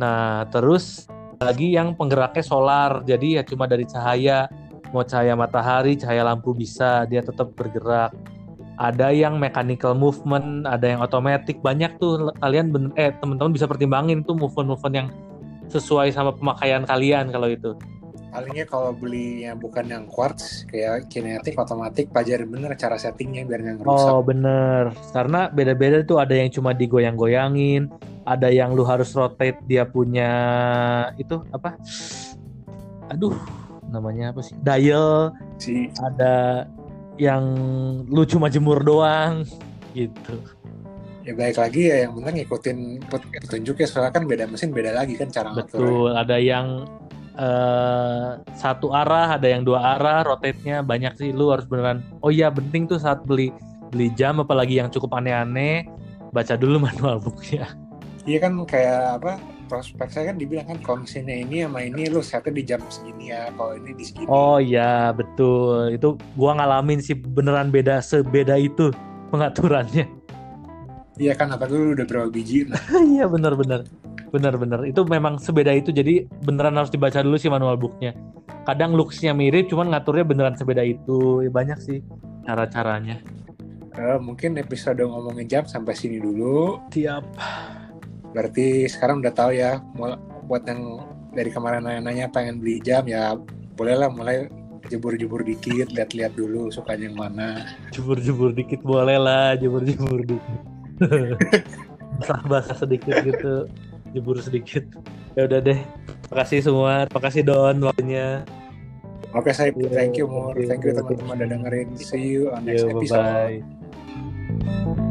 Nah, terus lagi yang penggeraknya solar. Jadi ya cuma dari cahaya mau cahaya matahari, cahaya lampu bisa dia tetap bergerak. Ada yang mechanical movement, ada yang otomatis, banyak tuh kalian bener, eh teman-teman bisa pertimbangin tuh movement-movement yang sesuai sama pemakaian kalian kalau itu. Palingnya kalau beli yang bukan yang quartz kayak kinetik otomatis pelajarin bener cara settingnya biar nggak rusak. Oh bener, karena beda-beda tuh ada yang cuma digoyang-goyangin, ada yang lu harus rotate dia punya itu apa? Aduh, namanya apa sih? Dial si. Ada yang lu cuma jemur doang gitu. Ya baik lagi ya yang penting ngikutin petunjuk ya soalnya kan beda mesin beda lagi kan cara betul ngaturnya. ada yang uh, satu arah ada yang dua arah rotate-nya banyak sih. Lu harus beneran oh iya penting tuh saat beli beli jam apalagi yang cukup aneh-aneh baca dulu manual booknya. Iya kan kayak apa prospek saya kan dibilang kan kalau ini sama ini lu setnya di jam segini ya kalau ini di segini. Oh iya betul. Itu gua ngalamin sih beneran beda sebeda itu pengaturannya. Iya kan apa dulu udah berapa biji? Iya bener bener. Bener bener. Itu memang sebeda itu jadi beneran harus dibaca dulu sih manual booknya. Kadang looksnya mirip cuman ngaturnya beneran sebeda itu. Ya, banyak sih cara caranya uh, mungkin episode ngomongin jam sampai sini dulu. Siap Berarti sekarang udah tahu ya buat yang dari kemarin nanya-nanya pengen beli jam ya bolehlah mulai jebur-jebur dikit, lihat-lihat dulu sukanya yang mana. Jebur-jebur dikit boleh lah, jebur-jebur dikit. Basah-basah sedikit gitu, jebur sedikit. Ya udah deh. Makasih semua, makasih Don waktunya. Oke, saya thank you, Mur. Thank you teman-teman udah dengerin. See you on next episode. Bye -bye.